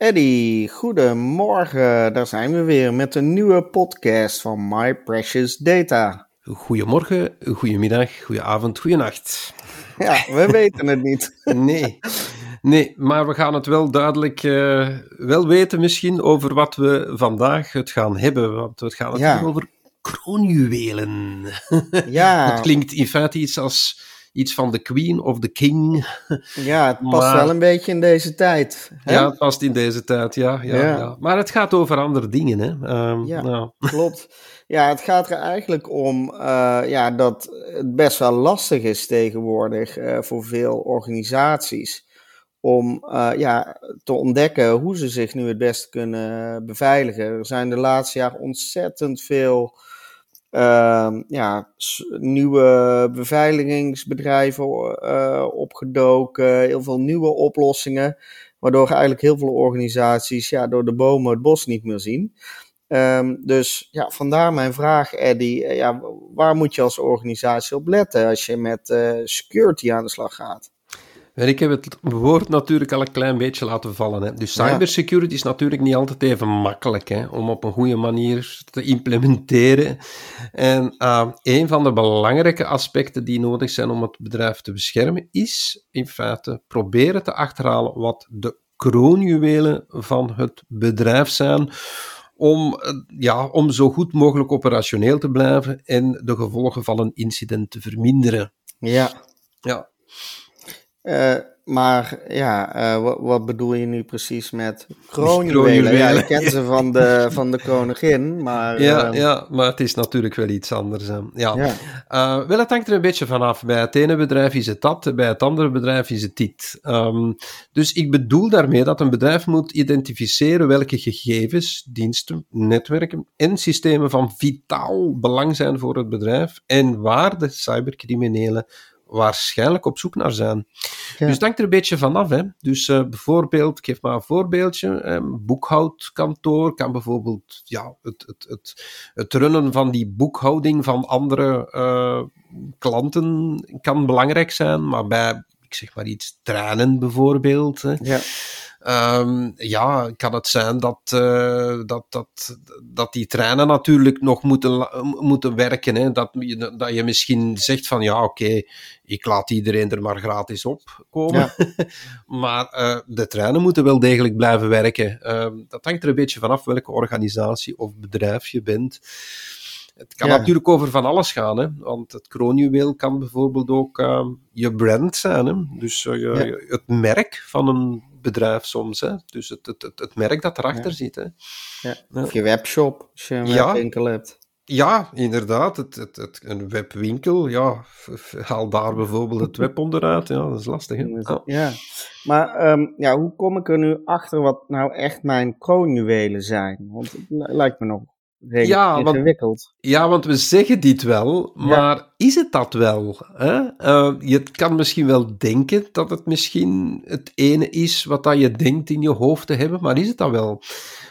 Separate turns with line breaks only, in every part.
Eddie, goedemorgen. Daar zijn we weer met een nieuwe podcast van My Precious Data.
Goedemorgen, goedemiddag, goedenavond, goedenacht.
Ja, we weten het niet.
Nee, nee, maar we gaan het wel duidelijk uh, wel weten misschien over wat we vandaag het gaan hebben. Want we gaan het
Ja.
over kroonjuwelen.
Ja.
Het klinkt in feite iets als iets van de queen of the king.
Ja, het past
Maar-
wel een beetje in deze tijd. Hè?
Ja, het past in deze tijd, ja, ja,
Ja.
ja. Maar het gaat over andere dingen, hè. Ehm,
Ja.
nou,
Klopt. Ja, het gaat er eigenlijk om eh, ja, dat het best wel lastig is tegenwoordig eh, voor veel organisaties om eh, ja, te ontdekken hoe ze zich nu het beste kunnen beveiligen. Er zijn de laatste jaren ontzettend veel ehm, ja, nieuwe beveiligingsbedrijven eh, opgedoken, heel veel nieuwe oplossingen, waardoor eigenlijk heel veel organisaties ja, door de bomen het bos niet meer zien. Ehm, dus ja, vandaar mijn vraag, Eddie. Eh, ja, waar moet je als organisatie op letten als je met eh, security aan de slag gaat?
Ik heb het woord natuurlijk al een klein beetje laten vallen. Hè. Dus cybersecurity is natuurlijk niet altijd even makkelijk hè, om op een goede manier te implementeren. En uh, een van de belangrijke aspecten die nodig zijn om het bedrijf te beschermen, is in feite proberen te achterhalen wat de kroonjuwelen van het bedrijf zijn. Om, eh, ja, om zo goed mogelijk operationeel te blijven en de gevolgen van een incident te verminderen.
Ja,
Ja,
eh, maar ja, eh, wat, wat bedoel je nu precies met kroonjuwelen? Ja, ik ken ze van de, van de koningin, maar...
Ja,
eh,
ja, maar het is natuurlijk wel iets anders. Hè. Ja.
ja.
Eh, wel, het hangt er een beetje vanaf. Bij het ene bedrijf is het dat, bij het andere bedrijf is het dit. Ehm, dus ik bedoel daarmee dat een bedrijf moet identificeren welke gegevens, diensten, netwerken en systemen van vitaal belang zijn voor het bedrijf en waar de cybercriminelen waarschijnlijk op zoek naar zijn.
Ja.
Dus het hangt er een beetje vanaf. Hè. Dus eh, bijvoorbeeld, ik geef maar een voorbeeldje, een boekhoudkantoor kan bijvoorbeeld ja, het, het, het, het runnen van die boekhouding van andere eh, klanten kan belangrijk zijn, maar bij, ik zeg maar iets, trainen bijvoorbeeld, hè,
Ja.
Ehm, ja, kan het zijn dat, eh, dat, dat, dat die treinen natuurlijk nog moeten, moeten werken. Hè? Dat, je, dat je misschien zegt van ja, oké, ik laat iedereen er maar gratis op komen. maar eh, de treinen moeten wel degelijk blijven werken. Ehm, dat hangt er een beetje vanaf welke organisatie of bedrijf je bent. Het kan
Ja.
natuurlijk over van alles gaan, hè? want het kroonjuweel kan bijvoorbeeld ook ehm, je brand zijn. Hè? Dus eh, je-
Ja.
het merk van een bedrijf soms. Hè? Dus het, het, het, het merk dat erachter
Ja.
zit. Hè?
Of je webshop, als je een webwinkel hebt.
Ja, inderdaad. Het, het, het, een webwinkel, ja, haal daar bijvoorbeeld het web onderuit. Ja, dat is lastig. Hè? Ja.
Ja, maar ehm, ja, hoe kom ik er nu achter wat nou echt mijn kroonjuwelen zijn? Want het li- lijkt me nog
Ja, want-. Ja, want we zeggen dit wel, maar is het dat wel? Hè? Eh, je kan misschien wel denken dat het misschien het ene is wat dat je denkt in je hoofd te hebben, maar is het dat wel?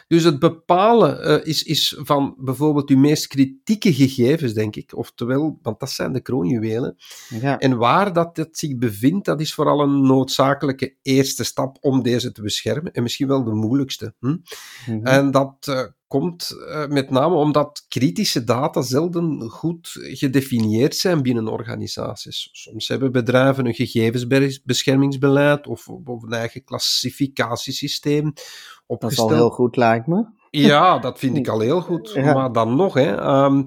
Dus het bepalen eh, is, is van bijvoorbeeld je meest kritieke gegevens, denk ik. Oftewel, want dat zijn de kroonjuwelen.
Ja,
En waar dat het zich bevindt, dat is vooral een noodzakelijke eerste stap om deze te beschermen. En misschien wel de moeilijkste. Hm?
mhm.
En dat eh, komt eh, met name omdat kritische data zelden goed gedefinieerd zijn binnen organisaties. Soms hebben bedrijven een gegevensbeschermingsbeleid of, of een eigen klassificatiesysteem
dat is
opgesteld.
al heel goed, lijkt me.
Ja, dat vind ik al heel goed.
Ja.
Maar dan nog, hè, ehm,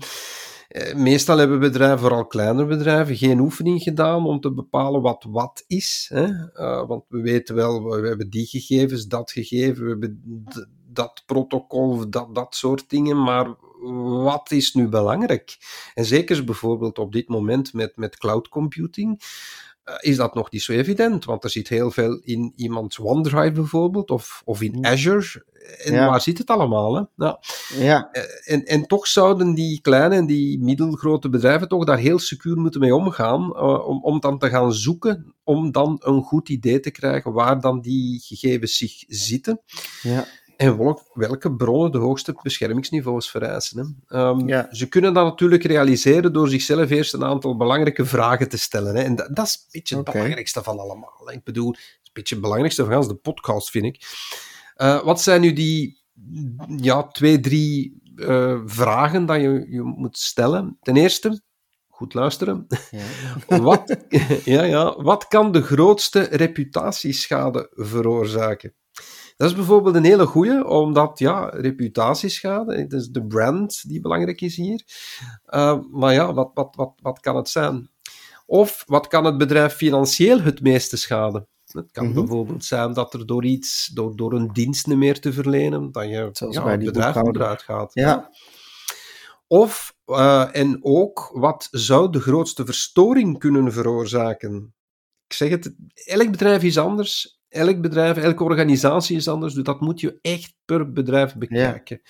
eh, meestal hebben bedrijven, vooral kleinere bedrijven, geen oefening gedaan om te bepalen wat wat is. Hè? Eh, want we weten wel, we hebben die gegevens, dat gegeven, we hebben dat protocol, dat, dat soort dingen, maar wat is nu belangrijk? En zeker bijvoorbeeld op dit moment met, met cloud computing. eh, is dat nog niet zo evident. Want er zit heel veel in iemands OneDrive bijvoorbeeld, of, of in Azure. En
Ja.
waar zit het allemaal? Hè? Nou,
Ja,
eh, en, en toch zouden die kleine en die middelgrote bedrijven toch daar heel secuur moeten mee omgaan, eh, om, om dan te gaan zoeken, om dan een goed idee te krijgen waar dan die gegevens zich zitten.
ja,
En welk- welke bronnen de hoogste beschermingsniveaus vereisen. Hè? Ehm,
Ja.
Ze kunnen dat natuurlijk realiseren door zichzelf eerst een aantal belangrijke vragen te stellen. Hè? En dat, dat is een beetje het belangrijkste van allemaal. Hè? Ik bedoel, het is een beetje het belangrijkste van de podcast, vind ik. Eh, wat zijn nu die ja, twee, drie eh, vragen dat je, je moet stellen? Ten eerste, goed luisteren.
ja.
Wat, ja, ja, wat kan de grootste reputatieschade veroorzaken? Dat is bijvoorbeeld een hele goeie, omdat ja, reputatieschade, het is de brand die belangrijk is hier. Uh, maar ja, wat, wat, wat, wat kan het zijn? Of wat kan het bedrijf financieel het meeste schaden? Het kan
Mhm.
bijvoorbeeld zijn dat er door iets, door, door een dienst niet meer te verlenen, dat je
Zoals
ja,
bij
het bedrijf eruit gaat.
Ja.
Of, eh, en ook, wat zou de grootste verstoring kunnen veroorzaken? Ik zeg het, elk bedrijf is anders. Elk bedrijf, elke organisatie is anders. Dus dat moet je echt per bedrijf bekijken.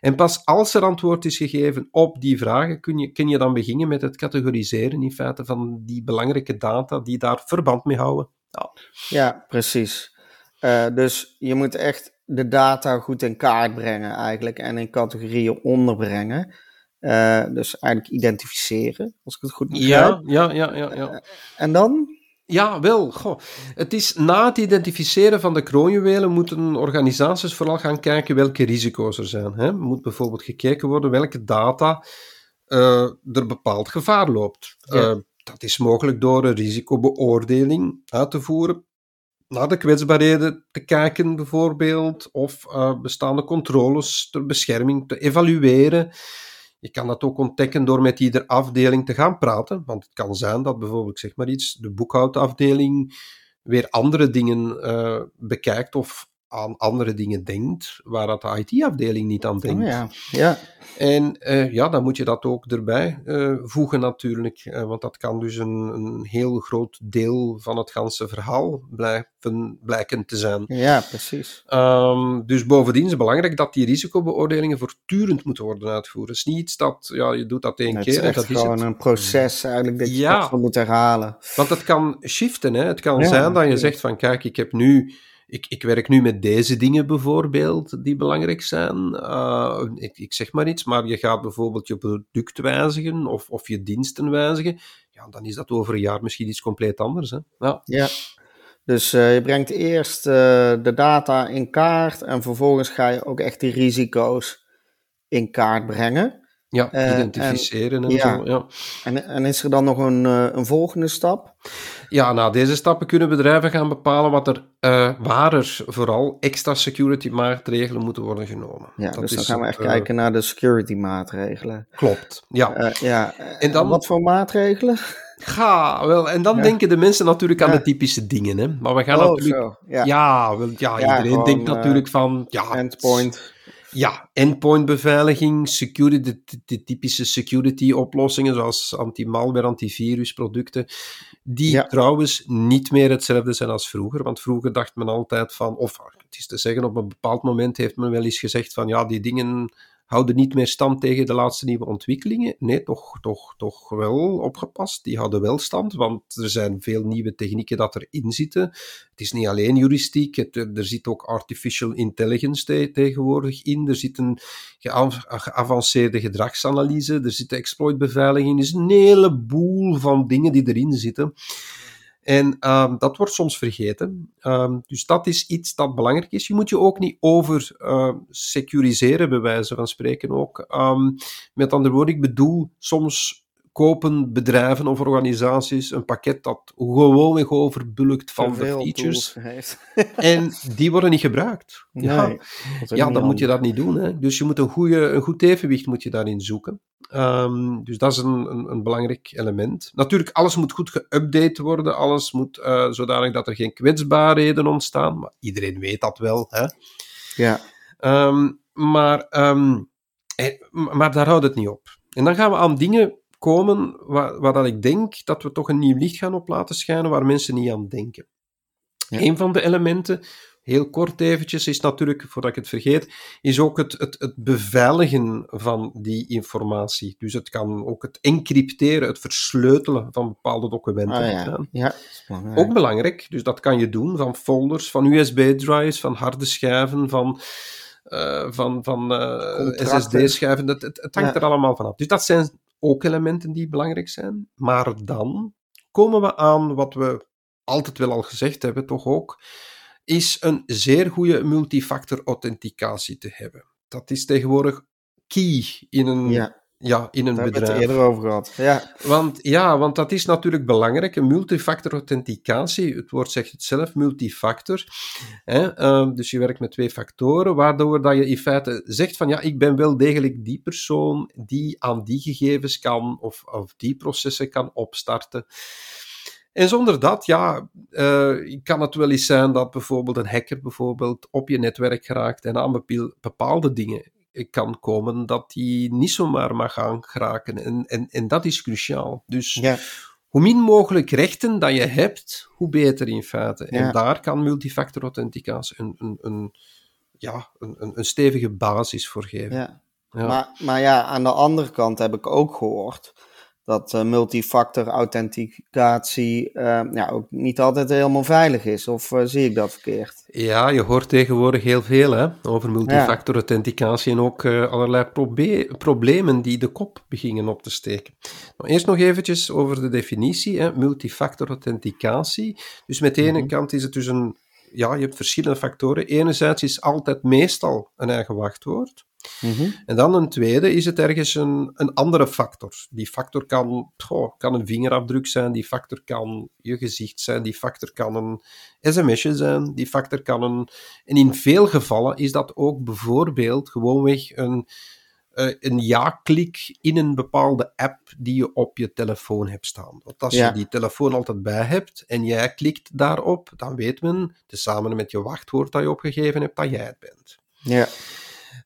En pas als er antwoord is gegeven op die vragen, kun je, kun je dan beginnen met het categoriseren in feite van die belangrijke data die daar verband mee houden. Ja.
Ja, precies. Eh, dus je moet echt de data goed in kaart brengen eigenlijk en in categorieën onderbrengen. Eh, dus eigenlijk identificeren, als ik het goed begrijp.
Ja, ja, ja, ja, ja.
En dan?
Ja, wel. Goh. Het is na het identificeren van de kroonjuwelen moeten organisaties vooral gaan kijken welke risico's er zijn. Hè. Er moet bijvoorbeeld gekeken worden welke data uh, er bepaald gevaar loopt.
Ja.
Uh, dat is mogelijk door een risicobeoordeling uit te voeren, naar de kwetsbaarheden te kijken bijvoorbeeld, of uh, bestaande controles ter bescherming te evalueren. Je kan dat ook ontdekken door met ieder afdeling te gaan praten. Want het kan zijn dat bijvoorbeeld, zeg maar iets, de boekhoudafdeling weer andere dingen uh, bekijkt of aan andere dingen denkt, waar dat de IT-afdeling niet aan denkt.
Oh ja. Ja.
En uh, ja, dan moet je dat ook erbij uh, voegen natuurlijk, uh, want dat kan dus een, een, heel groot deel van het ganse verhaal blijven, blijken te zijn.
Ja, precies.
Um, dus bovendien is het belangrijk dat die risicobeoordelingen voortdurend moeten worden uitgevoerd. Het is niet iets dat, ja, je doet dat één
het
keer
is echt
dat is
gewoon
het.
een proces eigenlijk dat je
Ja.
ja. moet herhalen.
Want het kan shiften, hè. Het kan
Ja,
zijn dat je zegt van, kijk, ik heb nu... Ik, ik werk nu met deze dingen bijvoorbeeld, die belangrijk zijn. Uh, ik, ik zeg maar iets, maar je gaat bijvoorbeeld je product wijzigen of, of je diensten wijzigen. Ja, dan is dat over een jaar misschien iets compleet anders. Hè? Ja.
Ja. Dus uh, je brengt eerst uh, de data in kaart en vervolgens ga je ook echt die risico's in kaart brengen.
Ja,
Eh,
identificeren en,
ja.
zo. Ja.
En, en is er dan nog een, uh, een volgende stap?
Ja, na deze stappen kunnen bedrijven gaan bepalen wat er, uh, waar er vooral extra security maatregelen moeten worden genomen.
Ja,
Dat
dus dan gaan we echt
uh,
kijken naar de security maatregelen.
Klopt, ja.
Ja.
En dan-
wat voor maatregelen?
Ga, wel, en dan
Ja.
denken de mensen natuurlijk aan
Ja.
de typische dingen, hè. Maar we gaan
oh,
natuurlijk...
zo. Ja,
Ja, wel, ja,
Ja,
iedereen
gewoon,
denkt
eh,
natuurlijk van... Ja,
endpoint.
Ja, endpoint-beveiliging, security, de, typische security-oplossingen, zoals anti-malware, antivirusproducten, die
Ja.
trouwens niet meer hetzelfde zijn als vroeger. Want vroeger dacht men altijd van, of het is te zeggen, op een bepaald moment heeft men wel eens gezegd van, ja, die dingen houden niet meer stand tegen de laatste nieuwe ontwikkelingen. Nee, toch, toch, toch wel opgepast. Die houden wel stand, want er zijn veel nieuwe technieken dat erin zitten. Het is niet alleen juristiek, er zit ook artificial intelligence te- tegenwoordig in. Er zit een geav- geavanceerde gedragsanalyse, er zit exploitbeveiliging. Er is een heleboel van dingen die erin zitten. En ehm, dat wordt soms vergeten. Ehm, dus dat is iets dat belangrijk is. Je moet je ook niet over ehm, securiseren, bij wijze van spreken ook. Met andere woorden, ik bedoel, soms kopen bedrijven of organisaties een pakket dat gewoonweg overbulkt van de features. En die worden niet gebruikt. ja,
Nee,
ja,
niet
dan moet je dat niet doen. Hè. Dus je moet een, goede, een goed evenwicht moet je daarin zoeken. Ehm, dus dat is een, een, een belangrijk element. Natuurlijk, alles moet goed geüpdate worden. Alles moet eh, zodanig dat er geen kwetsbaarheden ontstaan. Maar iedereen weet dat wel. Hè.
Ja,
Ehm, maar, ehm, eh, maar daar houdt het niet op. En dan gaan we aan dingen komen waar, waar dat ik denk dat we toch een nieuw licht gaan op laten schijnen waar mensen niet aan denken.
Ja.
Een van de elementen, heel kort eventjes, is natuurlijk, voordat ik het vergeet, is ook het, het, het beveiligen van die informatie. Dus het kan ook het encrypteren, het versleutelen van bepaalde documenten.
Ah, ja.
Ja.
belangrijk.
Ook belangrijk, dus dat kan je doen van folders, van USB-drives, van harde schijven, van, eh, van, van eh. SSD-schijven. Het, het, het hangt
Ja.
er allemaal vanaf. Dus dat zijn ook elementen die belangrijk zijn. Maar dan komen we aan wat we altijd wel al gezegd hebben, toch ook, is een zeer goede multifactor authenticatie te hebben. Dat is tegenwoordig key in een, ja.
ja,
in een
daar hebben we
bedrijf.
het eerder over gehad. Ja,
Want ja, want dat is natuurlijk belangrijk. Een multifactor authenticatie, het woord zegt het zelf, multifactor. Hè? ehm, dus je werkt met twee factoren, waardoor dat je in feite zegt van ja, ik ben wel degelijk die persoon die aan die gegevens kan of, of die processen kan opstarten. En zonder dat, ja, eh, kan het wel eens zijn dat bijvoorbeeld een hacker bijvoorbeeld op je netwerk geraakt en aan bepaalde dingen kan komen dat die niet zomaar mag gaan geraken. En, en, en dat is cruciaal. Dus
ja,
hoe min mogelijk rechten dat je hebt, hoe beter in feite.
Ja.
En daar kan multifactor authenticatie een, een, een, ja, een, een, stevige basis voor geven.
Ja. Maar, maar ja, aan de andere kant heb ik ook gehoord dat eh, multifactor authenticatie eh, ja, ook niet altijd helemaal veilig is. Of eh, zie ik dat verkeerd?
Ja, je hoort tegenwoordig heel veel hè, over multifactor authenticatie en ook allerlei problemen die de kop beginnen op te steken. Maar eerst nog eventjes over de definitie. Hè. Multifactor authenticatie. Dus met de ene
Mhm.
kant is het dus een... Ja, je hebt verschillende factoren. Enerzijds is altijd meestal een eigen wachtwoord.
Mhm.
En dan een tweede is het ergens een, een andere factor. Die factor kan, goh, kan een vingerafdruk zijn, die factor kan je gezicht zijn, die factor kan een sms'je zijn, die factor kan een... En in veel gevallen is dat ook bijvoorbeeld gewoonweg een, eh, een ja-klik in een bepaalde app die je op je telefoon hebt staan. Want als
Ja.
je die telefoon altijd bij hebt en jij klikt daarop, dan weet men, tezamen met je wachtwoord dat je opgegeven hebt, dat jij het bent.
Ja,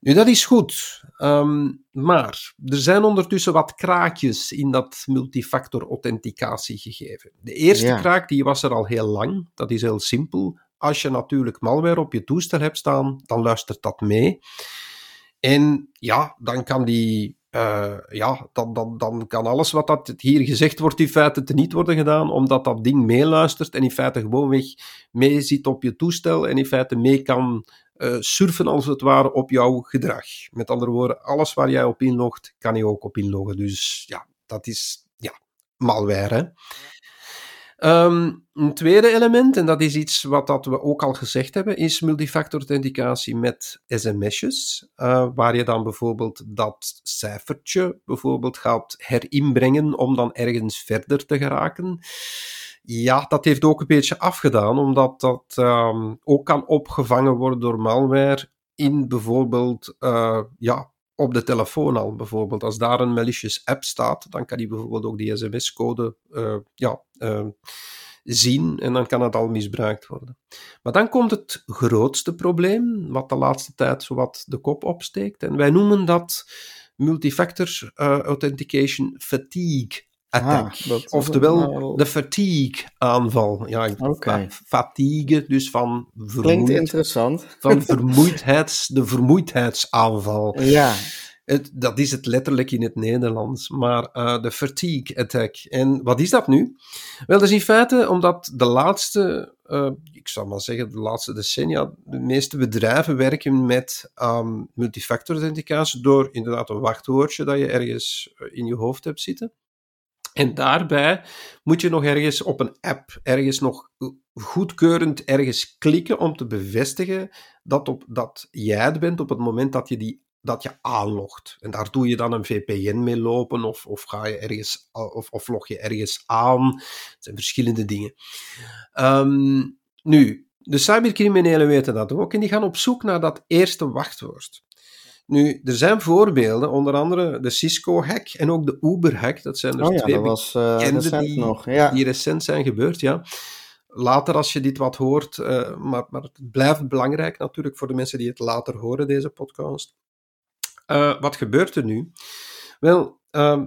Nu, dat is goed. Ehm, maar er zijn ondertussen wat kraakjes in dat multifactor authenticatie gegeven. De eerste
Ja.
kraak die was er al heel lang. Dat is heel simpel. Als je natuurlijk malware op je toestel hebt staan, dan luistert dat mee. En ja, dan kan die. eh, ja, dan, dan, dan kan alles wat dat hier gezegd wordt in feite teniet worden gedaan, omdat dat ding meeluistert en in feite gewoonweg mee zit op je toestel en in feite mee kan eh, surfen als het ware op jouw gedrag. Met andere woorden, alles waar jij op inlogt, kan hij ook op inloggen. Dus ja, dat is ja, malware. Hè? Ehm, een tweede element, en dat is iets wat dat we ook al gezegd hebben, is multifactor authenticatie met sms'jes, eh, waar je dan bijvoorbeeld dat cijfertje bijvoorbeeld gaat herinbrengen om dan ergens verder te geraken. Ja, dat heeft ook een beetje afgedaan, omdat dat ehm, ook kan opgevangen worden door malware in bijvoorbeeld, eh, ja, op de telefoon al bijvoorbeeld. Als daar een malicious app staat, dan kan die bijvoorbeeld ook die sms-code eh, ja, eh, zien en dan kan het al misbruikt worden. Maar dan komt het grootste probleem, wat de laatste tijd zowat de kop opsteekt, en wij noemen dat multifactor eh, authentication fatigue attack.
Ah,
Oftewel
wel-
de fatigue aanval. Ja, fa- fatigue, dus van
klinkt
vermoeid,
interessant.
van vermoeidheids, de vermoeidheidsaanval.
Ja,
Het, dat is het letterlijk in het Nederlands, maar eh, de fatigue attack. En wat is dat nu? Wel, dat is in feite omdat de laatste, eh, ik zou maar zeggen, de laatste decennia, de meeste bedrijven werken met ehm, multifactor authenticatie door inderdaad een wachtwoordje dat je ergens eh, in je hoofd hebt zitten. En daarbij moet je nog ergens op een app, ergens nog goedkeurend ergens klikken om te bevestigen dat, op, dat jij het bent op het moment dat je die dat je aanlogt. En daar doe je dan een VPN mee lopen of, of, ga je ergens, of, of log je ergens aan. Het zijn verschillende dingen. Ehm, nu, de cybercriminelen weten dat ook en die gaan op zoek naar dat eerste wachtwoord. Nu, er zijn voorbeelden, onder andere de Cisco-hack en ook de Uber-hack. Dat zijn er
oh ja,
twee
dat was eh recent
die-
nog. Ja.
die recent zijn gebeurd, ja. Later, als je dit wat hoort, eh, maar, maar het blijft belangrijk natuurlijk voor de mensen die het later horen, deze podcast. Eh, wat gebeurt er nu? Wel, ehm,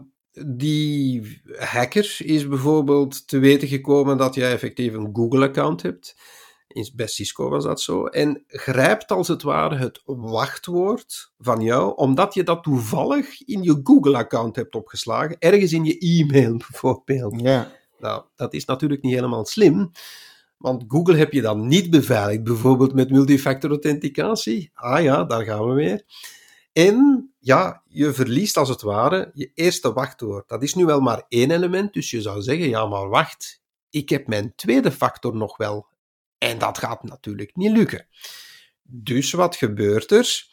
die hacker is bijvoorbeeld te weten gekomen dat jij effectief een Google-account hebt. Bij Cisco was dat zo. En grijpt als het ware het wachtwoord van jou, omdat je dat toevallig in je Google-account hebt opgeslagen. Ergens in je e-mail bijvoorbeeld.
Ja.
Nou, dat is natuurlijk niet helemaal slim. Want Google heb je dan niet beveiligd, bijvoorbeeld met multifactor authenticatie. Ah ja, daar gaan we weer. En ja, je verliest als het ware je eerste wachtwoord. Dat is nu wel maar één element, dus je zou zeggen, ja maar wacht, ik heb mijn tweede factor nog wel. En dat gaat natuurlijk niet lukken. Dus wat gebeurt er?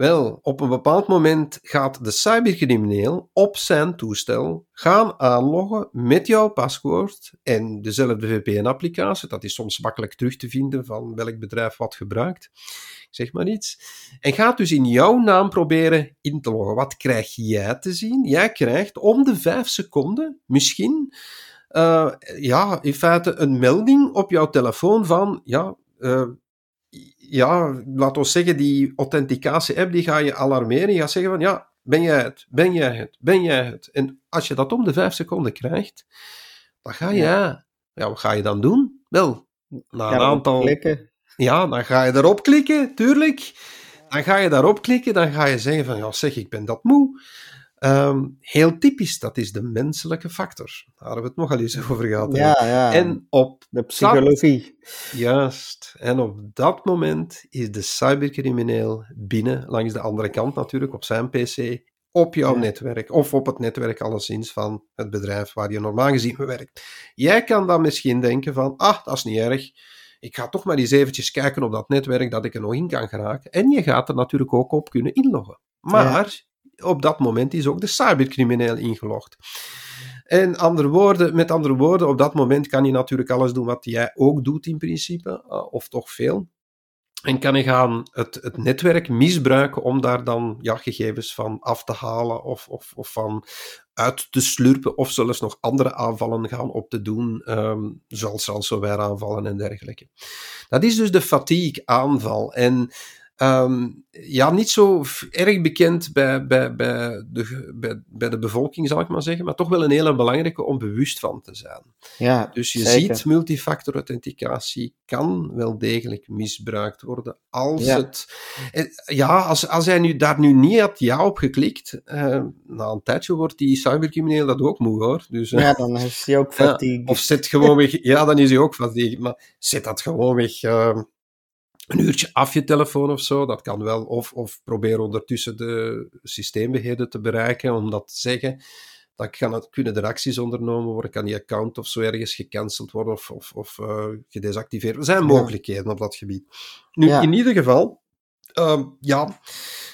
Wel, op een bepaald moment gaat de cybercrimineel op zijn toestel gaan aanloggen met jouw paswoord en dezelfde VPN-applicatie. Dat is soms makkelijk terug te vinden van welk bedrijf wat gebruikt. Zeg maar iets. En gaat dus in jouw naam proberen in te loggen. Wat krijg jij te zien? Jij krijgt om de vijf seconden misschien uh, ja, in feite een melding op jouw telefoon van ja, uh, ja, laten we zeggen, die authenticatie-app die ga je alarmeren. Je gaat zeggen van, ja, ben jij het, ben jij het, ben jij het. En als je dat om de vijf seconden krijgt, dan ga je, ja, ja wat ga je dan doen? Wel, na een aantal...
Klikken.
Ja, dan ga je erop klikken, tuurlijk. Dan ga je daarop klikken, dan ga je zeggen van, ja zeg, ik ben dat moe. Um, heel typisch, dat is de menselijke factor. Daar hebben we het nogal eens over gehad.
Ja, ja.
En op
de psychologie.
Dat, juist. En op dat moment is de cybercrimineel binnen, langs de andere kant natuurlijk, op zijn PC, op jouw
Ja.
netwerk, of op het netwerk alleszins van het bedrijf waar je normaal gezien werkt. Jij kan dan misschien denken van, ah, dat is niet erg. Ik ga toch maar eens eventjes kijken op dat netwerk dat ik er nog in kan geraken. En je gaat er natuurlijk ook op kunnen inloggen. Maar op dat moment is ook de cybercrimineel ingelogd. En andere woorden, met andere woorden, op dat moment kan je natuurlijk alles doen wat jij ook doet in principe, uh, of toch veel. En kan je gaan het, het netwerk misbruiken om daar dan ja, gegevens van af te halen of, of, of van uit te slurpen, of zelfs nog andere aanvallen gaan op te doen, um, zoals ransomware aanvallen en dergelijke. Dat is dus de fatigue-aanval. En Um, ja, niet zo erg bekend bij, bij, bij, de, bij, bij de bevolking, zal ik maar zeggen, maar toch wel een hele belangrijke om bewust van te zijn.
Ja,
dus je
zeker.
ziet, multifactor authenticatie kan wel degelijk misbruikt worden als
Ja.
het... Ja, als, als hij nu, daar nu niet had ja op geklikt, uh, na een tijdje wordt die cybercrimineel dat ook moe hoor. Dus, uh,
Ja, dan heeft hij ook fatigue.
ja, of zet gewoon weg... Ja, dan is hij ook fatigue, maar zet dat gewoon weg... Een uurtje af je telefoon of zo, dat kan wel. Of, of probeer ondertussen de systeembeheerder te bereiken om dat te zeggen. Dan kan het, kunnen er acties ondernomen worden, kan die account of zo ergens gecanceld worden of, of, of uh, gedesactiveerd. Er zijn mogelijkheden ja. op dat gebied. Nu, ja. in ieder geval, uh, ja,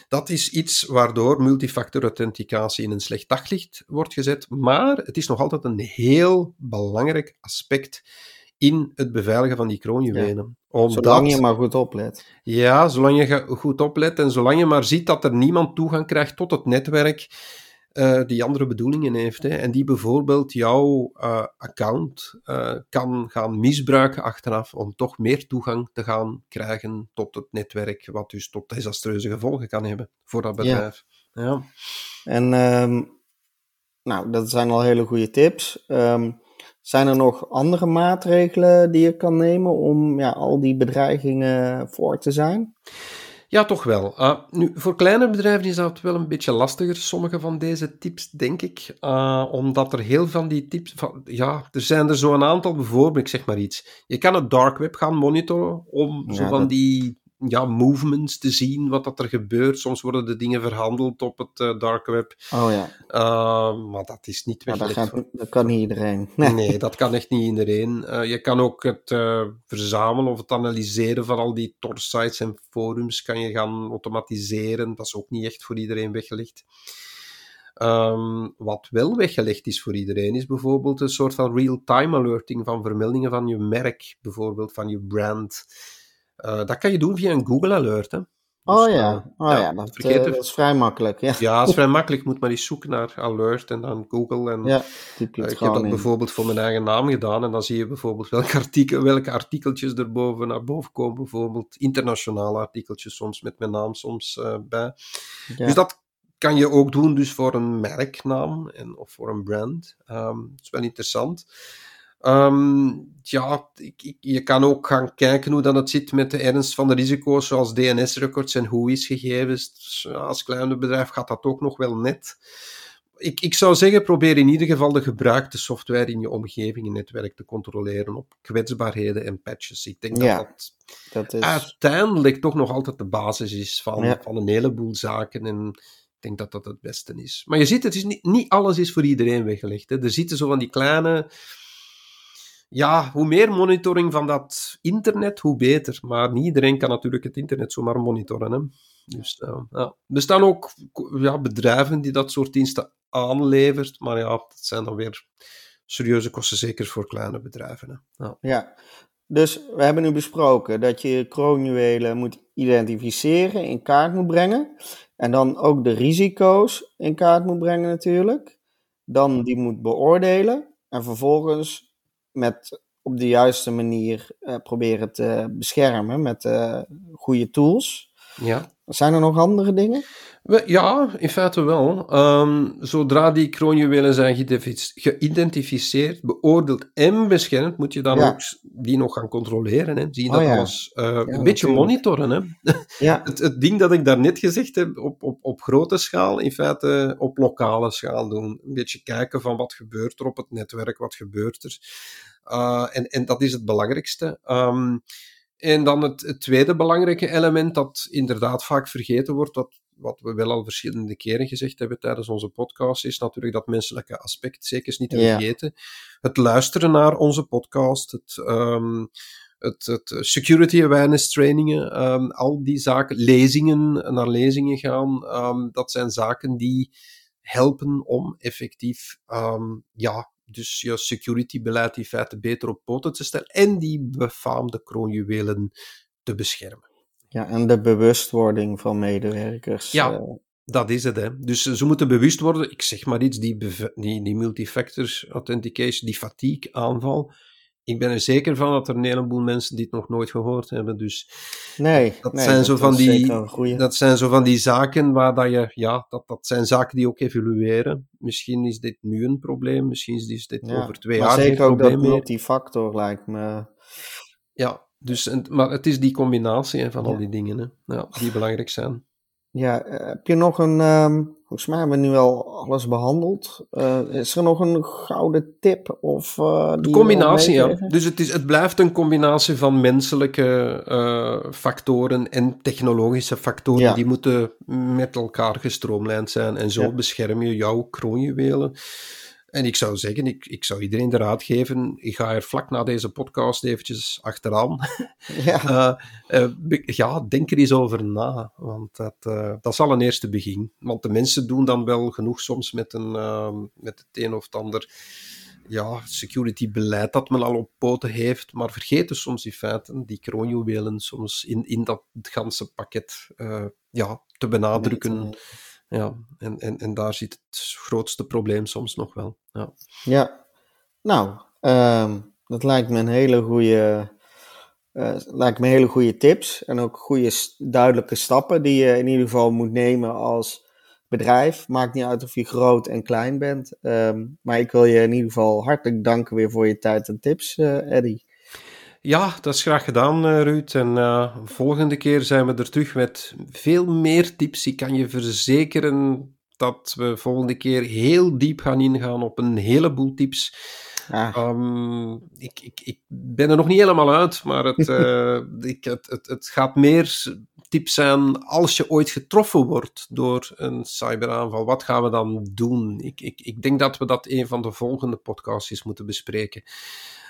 dat is iets waardoor multifactor authenticatie in een slecht daglicht wordt gezet. Maar het is nog altijd een heel belangrijk aspect in het beveiligen van die kroonjuwelen.
Ja. Omdat, zolang je maar goed oplet.
Ja, zolang je goed oplet en zolang je maar ziet dat er niemand toegang krijgt tot het netwerk uh, die andere bedoelingen heeft. Hè, en die bijvoorbeeld jouw uh, account uh, kan gaan misbruiken achteraf om toch meer toegang te gaan krijgen tot het netwerk, wat dus tot desastreuze gevolgen kan hebben voor dat bedrijf. Ja. ja.
En um, nou, dat zijn al hele goede tips. Um, zijn er nog andere maatregelen die je kan nemen om ja, al die bedreigingen voor te zijn?
Ja, toch wel. Uh, nu, voor kleine bedrijven is dat wel een beetje lastiger, sommige van deze tips, denk ik. Uh, omdat er heel van die tips... Van, ja, er zijn er zo een aantal, bijvoorbeeld, ik zeg maar iets. Je kan het dark web gaan monitoren om ja, zo van dat... die ja, movements te zien, wat dat er gebeurt. Soms worden de dingen verhandeld op het uh, dark web.
Oh ja.
Uh, maar dat is niet
weggelegd. Ja, dat, gaat, dat, kan niet iedereen.
Nee, dat kan echt niet iedereen. Uh, je kan ook het uh, verzamelen of het analyseren van al die tor-sites en forums kan je gaan automatiseren. Dat is ook niet echt voor iedereen weggelegd. Um, wat wel weggelegd is voor iedereen, is bijvoorbeeld een soort van real-time alerting van vermeldingen van je merk, bijvoorbeeld van je brand. Uh, dat kan je doen via een Google Alert. Hè.
Dus, oh ja, oh, ja, ja dat, uh, dat, is vrij makkelijk. Ja.
ja, dat is vrij makkelijk. Je moet maar eens zoeken naar Alert en dan Google. En,
ja,
uh, ik heb dat in. bijvoorbeeld voor mijn eigen naam gedaan en dan zie je bijvoorbeeld welke, artikel, welke artikeltjes er boven naar boven komen. Bijvoorbeeld internationale artikeltjes soms met mijn naam soms uh, bij. Ja. Dus dat kan je ook doen dus voor een merknaam en, of voor een brand. Um, dat is wel interessant. Um, ja, ik, ik, je kan ook gaan kijken hoe dat het zit met de ernst van de risico's, zoals DNS-records en WHOIS-gegevens. Dus, als kleine bedrijf gaat dat ook nog wel net. Ik, ik zou zeggen, probeer in ieder geval de gebruikte software in je omgeving en netwerk te controleren op kwetsbaarheden en patches. Ik denk dat dat, dat is... uiteindelijk toch nog altijd de basis is van, van een heleboel zaken. En ik denk dat dat het beste is. Maar je ziet, het is niet, niet alles is voor iedereen weggelegd. Hè. Er zitten zo van die kleine ja, hoe meer monitoring van dat internet, hoe beter. Maar niet iedereen kan natuurlijk het internet zomaar monitoren. Hè. Dus, uh, ja. Er bestaan ook ja, bedrijven die dat soort diensten aanlevert, maar ja, dat zijn dan weer serieuze kosten, zeker voor kleine bedrijven. Hè.
Ja. ja. dus we hebben nu besproken dat je kroonjuwelen moet identificeren, in kaart moet brengen. En dan ook de risico's in kaart moet brengen natuurlijk. Dan die moet beoordelen. En vervolgens met op de juiste manier uh, proberen te beschermen met uh, goede tools.
Ja.
Zijn er nog andere dingen?
Ja, in feite wel. Um, zodra die kroonjuwelen zijn geïdentificeerd, beoordeeld en beschermd, moet je dan ook die nog gaan controleren. Hè. Zie je oh, dat alles uh, ja, een beetje monitoren. Hè.
Ja.
het, het ding dat ik daarnet gezegd heb, op, op, op grote schaal, in feite op lokale schaal doen. Een beetje kijken van wat gebeurt er op het netwerk, wat gebeurt er. Uh, en, en dat is het belangrijkste. Um, en dan het, het, tweede belangrijke element dat inderdaad vaak vergeten wordt, dat, wat we wel al verschillende keren gezegd hebben tijdens onze podcast, is natuurlijk dat menselijke aspect, zeker niet te vergeten. Het luisteren naar onze podcast, het, um, het, het security awareness trainingen, um, al die zaken, lezingen, naar lezingen gaan, um, dat zijn zaken die helpen om effectief ja, dus je security-beleid in feite beter op poten te stellen en die befaamde kroonjuwelen te beschermen.
Ja, en de bewustwording van medewerkers.
Ja, uh... dat is het. Hè. Dus ze moeten bewust worden, ik zeg maar iets, die, die, die multifactor authentication, die fatigue aanval, ik ben er zeker van dat er een heleboel mensen dit nog nooit gehoord hebben. Dus
nee,
dat,
nee,
zijn, zo van die, dat zijn zo van die zaken waar dat je, ja, dat, dat zijn zaken die ook evolueren. Misschien is dit nu een probleem, misschien is dit over twee jaar
zeker ook dat multifactor lijkt me.
Ja, dus, maar het is die combinatie hè, van al die dingen hè, ja, die belangrijk zijn.
Ja, eh, heb je nog een, um, volgens mij hebben we nu al alles behandeld. Uh, is er nog een gouden tip? Of, uh,
die de combinatie, ja. Dus het, is, het blijft een combinatie van menselijke uh, factoren en technologische factoren. Ja. Die moeten met elkaar gestroomlijnd zijn. En zo ja. bescherm je jouw kroonjuwelen. En ik zou zeggen, ik, ik zou iedereen de raad geven, ik ga er vlak na deze podcast eventjes achteraan. Ja, uh, uh, ja denk er eens over na, want dat, uh, dat is al een eerste begin. Want de mensen doen dan wel genoeg soms met, een, met het een of het ander ja, security beleid dat men al op poten heeft, maar vergeten soms in feite die kroonjuwelen soms in, in dat ganse pakket ja, te benadrukken. Ja, en, en, en daar zit het grootste probleem soms nog wel. Ja,
ja. nou, um, dat lijkt me een hele goede. Uh, lijkt me hele goede tips en ook goede duidelijke stappen die je in ieder geval moet nemen als bedrijf. Maakt niet uit of je groot en klein bent. Um, maar ik wil je in ieder geval hartelijk danken weer voor je tijd en tips, uh, Eddie.
Ja, dat is graag gedaan, uh, Ruud. En uh, volgende keer zijn we er terug met veel meer tips. Ik kan je verzekeren dat we volgende keer heel diep gaan ingaan op een heleboel tips. Ah. Um, ik, ik, ik ben er nog niet helemaal uit, maar het, uh, ik, het, het, het gaat meer tips zijn als je ooit getroffen wordt door een cyberaanval. Wat gaan we dan doen? Ik, ik, ik denk dat we dat een van de volgende podcasts moeten bespreken.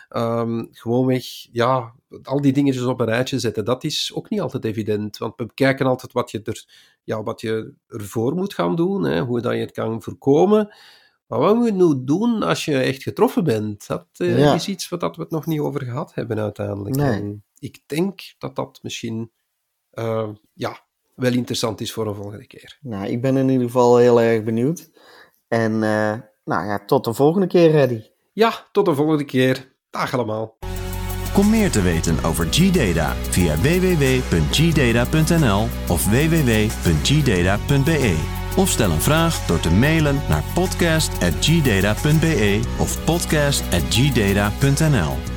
Um, gewoonweg, ja, al die dingetjes op een rijtje zetten, dat is ook niet altijd evident. Want we kijken altijd wat je, er, ja, wat je ervoor moet gaan doen, hè, hoe dat je het kan voorkomen. Maar wat moet je nu doen als je echt getroffen bent? Dat uh, is iets wat we het nog niet over gehad hebben uiteindelijk.
Nee.
ik denk dat dat misschien uh, ja, wel interessant is voor een volgende keer.
Nou, ik ben in ieder geval heel erg benieuwd. En uh, nou ja, tot de volgende keer, Reddy.
Ja, tot de volgende keer. Dag allemaal.
Kom meer te weten over G-Data via www.gdata.nl of www.gdata.be. Of stel een vraag door te mailen naar podcast.gdata.be of podcast.gdata.nl.